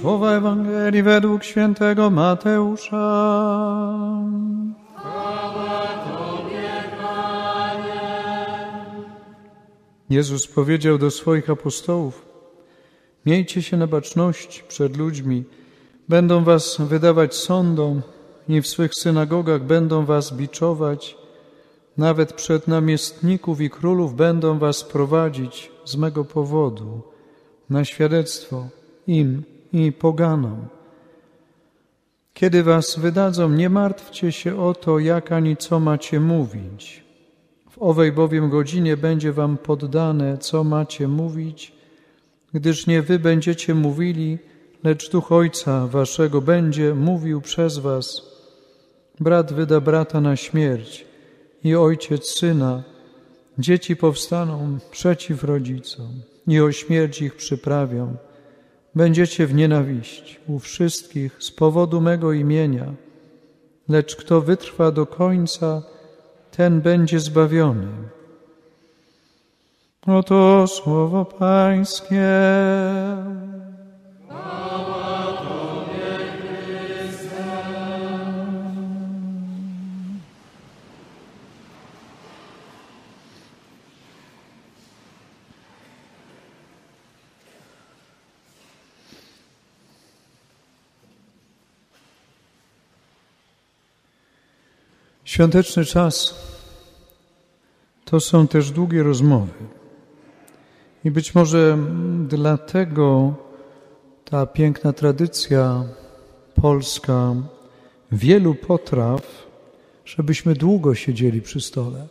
Słowa Ewangelii według świętego Mateusza. Jezus powiedział do swoich apostołów: Miejcie się na baczności przed ludźmi, będą was wydawać sądom i w swych synagogach będą was biczować, nawet przed namiestników i królów będą was prowadzić z mego powodu na świadectwo im i poganom. Kiedy was wydadzą, nie martwcie się o to, jak ani co macie mówić. W owej bowiem godzinie będzie wam poddane, co macie mówić, gdyż nie wy będziecie mówili, lecz Duch Ojca waszego będzie mówił przez was. Brat wyda brata na śmierć i ojciec syna. Dzieci powstaną przeciw rodzicom i o śmierć ich przyprawią. Będziecie w nienawiść u wszystkich z powodu mego imienia, lecz kto wytrwa do końca, ten będzie zbawiony. Oto słowo Pańskie. Świąteczny czas to są też długie rozmowy. I być może dlatego ta piękna tradycja polska wielu potraw, żebyśmy długo siedzieli przy stole.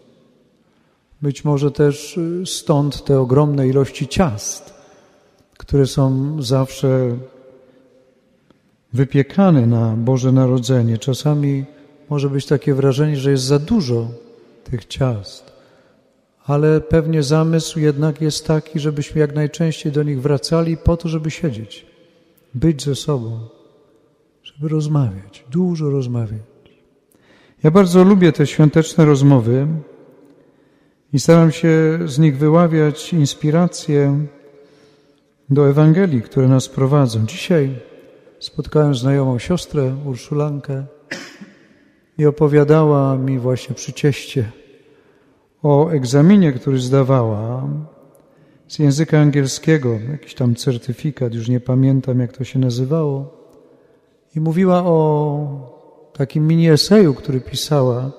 Być może też stąd te ogromne ilości ciast, które są zawsze wypiekane na Boże Narodzenie. Czasami może być takie wrażenie, że jest za dużo tych ciast. Ale pewnie zamysł jednak jest taki, żebyśmy jak najczęściej do nich wracali po to, żeby siedzieć, być ze sobą, żeby rozmawiać, dużo rozmawiać. Ja bardzo lubię te świąteczne rozmowy i staram się z nich wyławiać inspiracje do Ewangelii, które nas prowadzą. Dzisiaj spotkałem znajomą siostrę, Urszulankę, i opowiadała mi właśnie przy cieście o egzaminie, który zdawała z języka angielskiego, jakiś tam certyfikat, już nie pamiętam jak to się nazywało. I mówiła o takim mini eseju, który pisała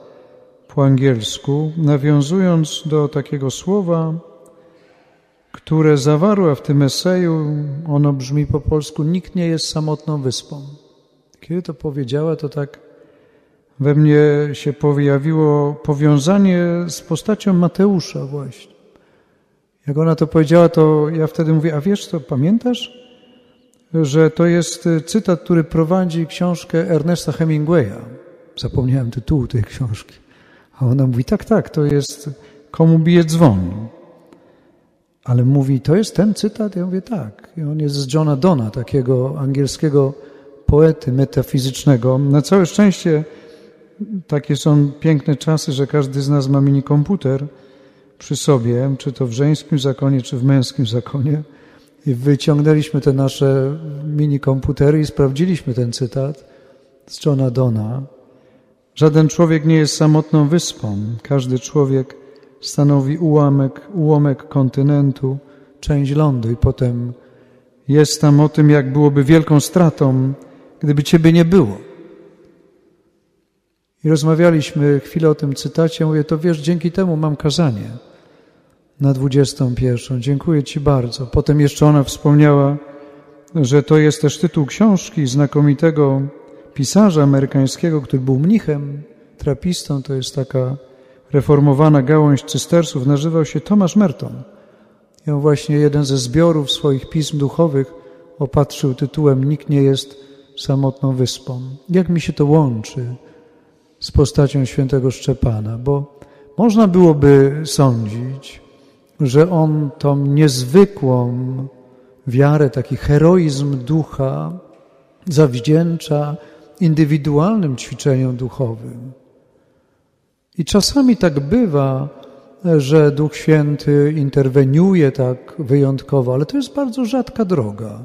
po angielsku, nawiązując do takiego słowa, które zawarła w tym eseju. Ono brzmi po polsku: Nikt nie jest samotną wyspą. Kiedy to powiedziała, to tak we mnie się pojawiło powiązanie z postacią Mateusza właśnie. Jak ona to powiedziała, to ja wtedy mówię, a wiesz co, pamiętasz, że to jest cytat, który prowadzi książkę Ernesta Hemingwaya. Zapomniałem tytułu tej książki. A ona mówi, tak, tak, to jest Komu bije dzwon. Ale mówi, to jest ten cytat? Ja mówię, tak. I on jest z Johna Dona, takiego angielskiego poety metafizycznego. Na całe szczęście takie są piękne czasy, że każdy z nas ma mini komputer przy sobie, czy to w żeńskim zakonie, czy w męskim zakonie. I wyciągnęliśmy te nasze mini komputery i sprawdziliśmy ten cytat z Johna Dona. Żaden człowiek nie jest samotną wyspą. Każdy człowiek stanowi ułamek, ułamek kontynentu, część lądu i potem jest tam o tym, jak byłoby wielką stratą, gdyby Ciebie nie było. I rozmawialiśmy chwilę o tym cytacie. Mówię, to wiesz, dzięki temu mam kazanie na 21. Dziękuję Ci bardzo. Potem jeszcze ona wspomniała, że to jest też tytuł książki znakomitego pisarza amerykańskiego, który był mnichem, trapistą. To jest taka reformowana gałąź cystersów. Nazywał się Tomasz Merton. I on właśnie jeden ze zbiorów swoich pism duchowych opatrzył tytułem Nikt nie jest samotną wyspą. Jak mi się to łączy? Z postacią świętego Szczepana, bo można byłoby sądzić, że on tą niezwykłą wiarę, taki heroizm ducha zawdzięcza indywidualnym ćwiczeniom duchowym. I czasami tak bywa, że Duch Święty interweniuje tak wyjątkowo, ale to jest bardzo rzadka droga,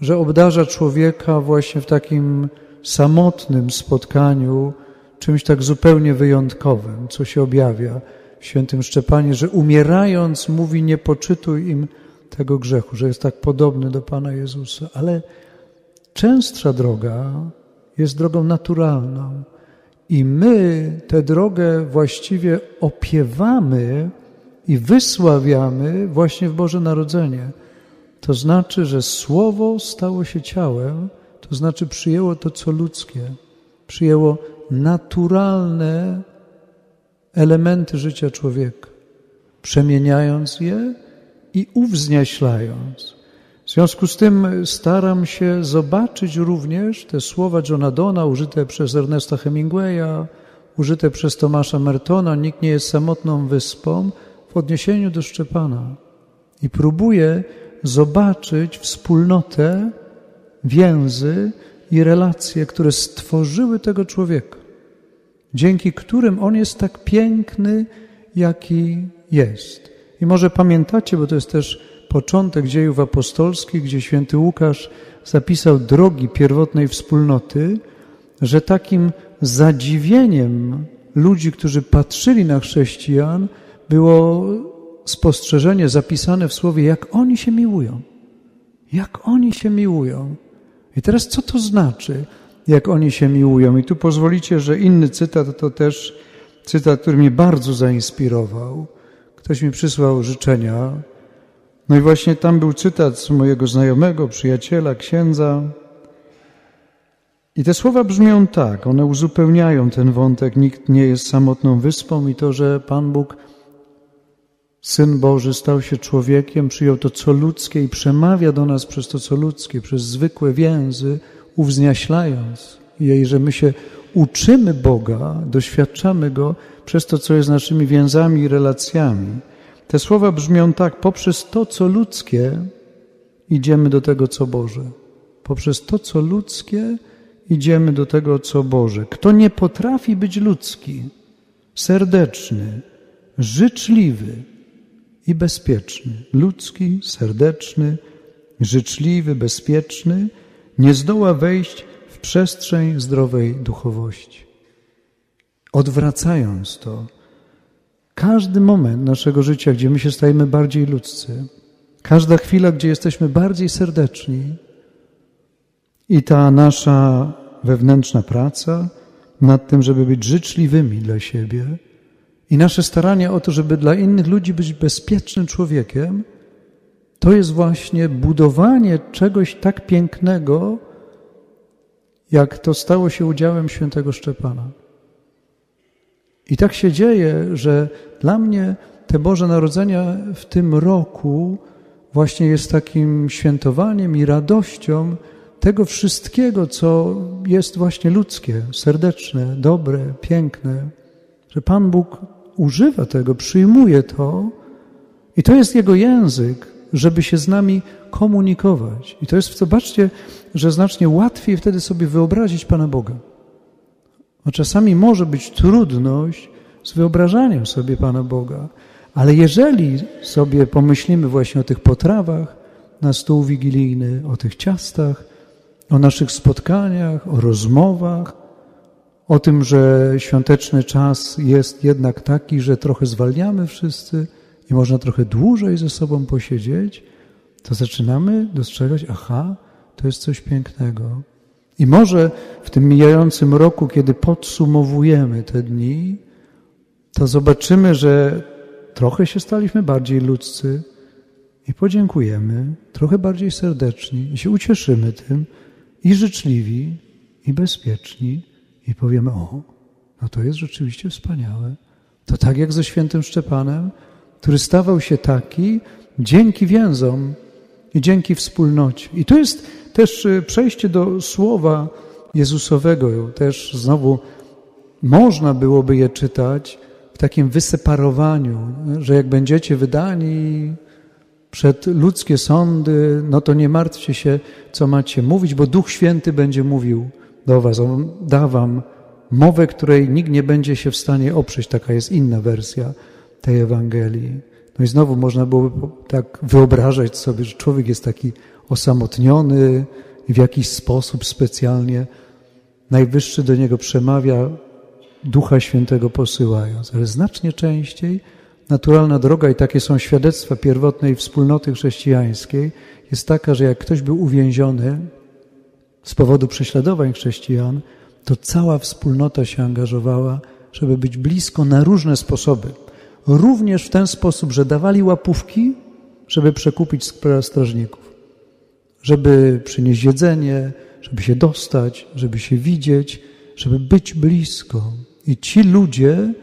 że obdarza człowieka właśnie w takim samotnym spotkaniu czymś tak zupełnie wyjątkowym, co się objawia w świętym Szczepanie, że umierając mówi nie poczytuj im tego grzechu, że jest tak podobny do Pana Jezusa. Ale częstsza droga jest drogą naturalną. I my tę drogę właściwie opiewamy i wysławiamy właśnie w Boże Narodzenie. To znaczy, że Słowo stało się ciałem, to znaczy przyjęło to, co ludzkie, przyjęło naturalne elementy życia człowieka, przemieniając je i uwznieślając. W związku z tym staram się zobaczyć również te słowa Johna Dona użyte przez Ernesta Hemingwaya, użyte przez Tomasza Mertona, nikt nie jest samotną wyspą, w odniesieniu do Szczepana. I próbuję zobaczyć wspólnotę, więzy i relacje, które stworzyły tego człowieka, dzięki którym on jest tak piękny, jaki jest. I może pamiętacie, bo to jest też początek dziejów apostolskich, gdzie święty Łukasz zapisał drogi pierwotnej wspólnoty, że takim zadziwieniem ludzi, którzy patrzyli na chrześcijan, było spostrzeżenie zapisane w słowie, jak oni się miłują. Jak oni się miłują. I teraz co to znaczy, jak oni się miłują? I tu pozwolicie, że inny cytat to też cytat, który mnie bardzo zainspirował. Ktoś mi przysłał życzenia. No i właśnie tam był cytat z mojego znajomego, przyjaciela, księdza. I te słowa brzmią tak, one uzupełniają ten wątek, nikt nie jest samotną wyspą i to, że Pan Bóg Syn Boży stał się człowiekiem, przyjął to co ludzkie i przemawia do nas przez to co ludzkie, przez zwykłe więzy, uwzniaślając jej, że my się uczymy Boga, doświadczamy Go przez to, co jest naszymi więzami i relacjami. Te słowa brzmią tak, poprzez to, co ludzkie, idziemy do tego, co Boże. Poprzez to, co ludzkie, idziemy do tego, co Boże. Kto nie potrafi być ludzki, serdeczny, życzliwy, i bezpieczny, ludzki, serdeczny, życzliwy, bezpieczny, nie zdoła wejść w przestrzeń zdrowej duchowości. Odwracając to, każdy moment naszego życia, gdzie my się stajemy bardziej ludzcy, każda chwila, gdzie jesteśmy bardziej serdeczni i ta nasza wewnętrzna praca nad tym, żeby być życzliwymi dla siebie, i nasze starania o to, żeby dla innych ludzi być bezpiecznym człowiekiem, to jest właśnie budowanie czegoś tak pięknego, jak to stało się udziałem świętego Szczepana. I tak się dzieje, że dla mnie te Boże Narodzenia w tym roku właśnie jest takim świętowaniem i radością tego wszystkiego, co jest właśnie ludzkie, serdeczne, dobre, piękne, że Pan Bóg używa tego, przyjmuje to i to jest Jego język, żeby się z nami komunikować. I to jest, zobaczcie, że znacznie łatwiej wtedy sobie wyobrazić Pana Boga. A czasami może być trudność z wyobrażaniem sobie Pana Boga, ale jeżeli sobie pomyślimy właśnie o tych potrawach na stół wigilijny, o tych ciastach, o naszych spotkaniach, o rozmowach, o tym, że świąteczny czas jest jednak taki, że trochę zwalniamy wszyscy i można trochę dłużej ze sobą posiedzieć, to zaczynamy dostrzegać, aha, to jest coś pięknego. I może w tym mijającym roku, kiedy podsumowujemy te dni, to zobaczymy, że trochę się staliśmy bardziej ludzcy i podziękujemy, trochę bardziej serdeczni i się ucieszymy tym i życzliwi i bezpieczni i powiemy: O, no to jest rzeczywiście wspaniałe. To tak jak ze świętym Szczepanem, który stawał się taki dzięki więzom i dzięki wspólnocie. I to jest też y, przejście do słowa Jezusowego. Też znowu można byłoby je czytać w takim wyseparowaniu, że jak będziecie wydani przed ludzkie sądy, no to nie martwcie się, co macie mówić, bo Duch Święty będzie mówił do was. On da wam mowę, której nikt nie będzie się w stanie oprzeć. Taka jest inna wersja tej Ewangelii. No i znowu można byłoby tak wyobrażać sobie, że człowiek jest taki osamotniony i w jakiś sposób specjalnie Najwyższy do niego przemawia, Ducha Świętego posyłając, ale znacznie częściej naturalna droga, i takie są świadectwa pierwotnej wspólnoty chrześcijańskiej, jest taka, że jak ktoś był uwięziony z powodu prześladowań chrześcijan, to cała wspólnota się angażowała, żeby być blisko na różne sposoby. Również w ten sposób, że dawali łapówki, żeby przekupić strażników, żeby przynieść jedzenie, żeby się dostać, żeby się widzieć, żeby być blisko. I ci ludzie,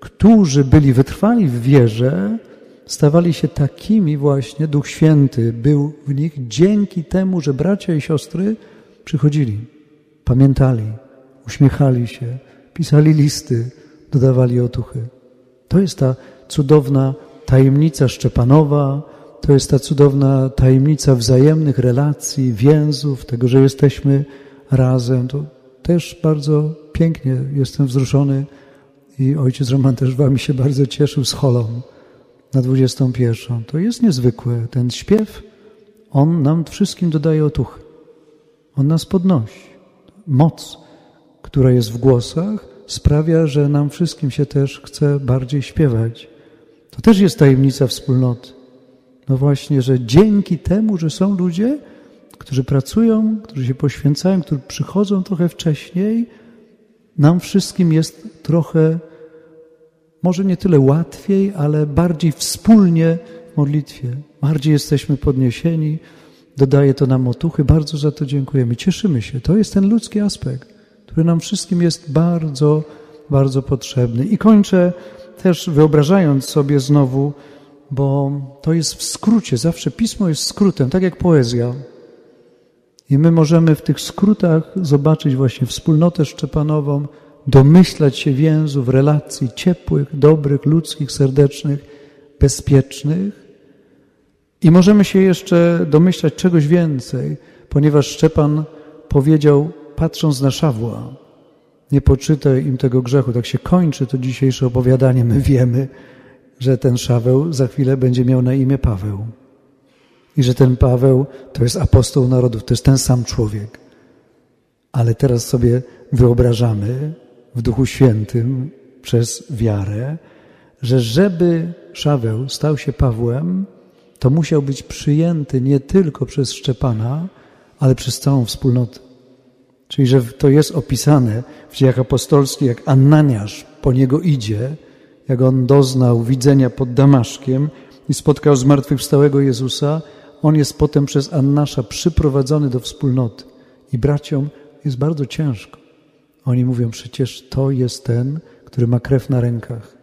którzy byli wytrwali w wierze, stawali się takimi właśnie, Duch Święty był w nich dzięki temu, że bracia i siostry przychodzili, pamiętali, uśmiechali się, pisali listy, dodawali otuchy. To jest ta cudowna tajemnica Szczepanowa, to jest ta cudowna tajemnica wzajemnych relacji, więzów, tego, że jesteśmy razem. To też bardzo pięknie jestem wzruszony i ojciec Roman też wami się bardzo cieszył z holą na 21. To jest niezwykłe. Ten śpiew, on nam wszystkim dodaje otuchy. On nas podnosi. Moc, która jest w głosach, sprawia, że nam wszystkim się też chce bardziej śpiewać. To też jest tajemnica wspólnoty. No właśnie, że dzięki temu, że są ludzie, którzy pracują, którzy się poświęcają, którzy przychodzą trochę wcześniej, nam wszystkim jest trochę, może nie tyle łatwiej, ale bardziej wspólnie w modlitwie. Bardziej jesteśmy podniesieni, dodaje to nam otuchy. Bardzo za to dziękujemy. Cieszymy się. To jest ten ludzki aspekt, który nam wszystkim jest bardzo, bardzo potrzebny. I kończę też wyobrażając sobie znowu, bo to jest w skrócie, zawsze pismo jest skrótem, tak jak poezja. I my możemy w tych skrótach zobaczyć właśnie wspólnotę szczepanową, domyślać się więzów, relacji ciepłych, dobrych, ludzkich, serdecznych, bezpiecznych. I możemy się jeszcze domyślać czegoś więcej, ponieważ Szczepan powiedział, patrząc na Szawła, nie poczytaj im tego grzechu. Tak się kończy to dzisiejsze opowiadanie. My wiemy, że ten Szaweł za chwilę będzie miał na imię Paweł. I że ten Paweł to jest apostoł narodów, to jest ten sam człowiek. Ale teraz sobie wyobrażamy w Duchu Świętym przez wiarę, że żeby Szaweł stał się Pawłem, to musiał być przyjęty nie tylko przez Szczepana, ale przez całą wspólnotę. Czyli, że to jest opisane w dziejach apostolskich, jak Ananiasz po niego idzie, jak on doznał widzenia pod Damaszkiem i spotkał zmartwychwstałego Jezusa, on jest potem przez Annasza przyprowadzony do wspólnoty. I braciom jest bardzo ciężko. Oni mówią, przecież to jest ten, który ma krew na rękach.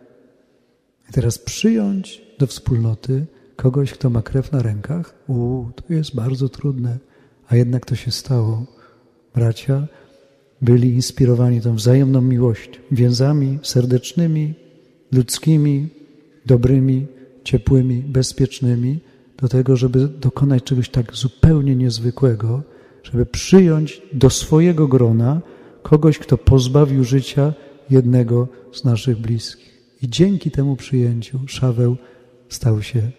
I teraz przyjąć do wspólnoty kogoś, kto ma krew na rękach, u, to jest bardzo trudne. A jednak to się stało. Bracia byli inspirowani tą wzajemną miłością, więzami serdecznymi, ludzkimi, dobrymi, ciepłymi, bezpiecznymi, do tego, żeby dokonać czegoś tak zupełnie niezwykłego, żeby przyjąć do swojego grona kogoś, kto pozbawił życia jednego z naszych bliskich. I dzięki temu przyjęciu Szaweł stał się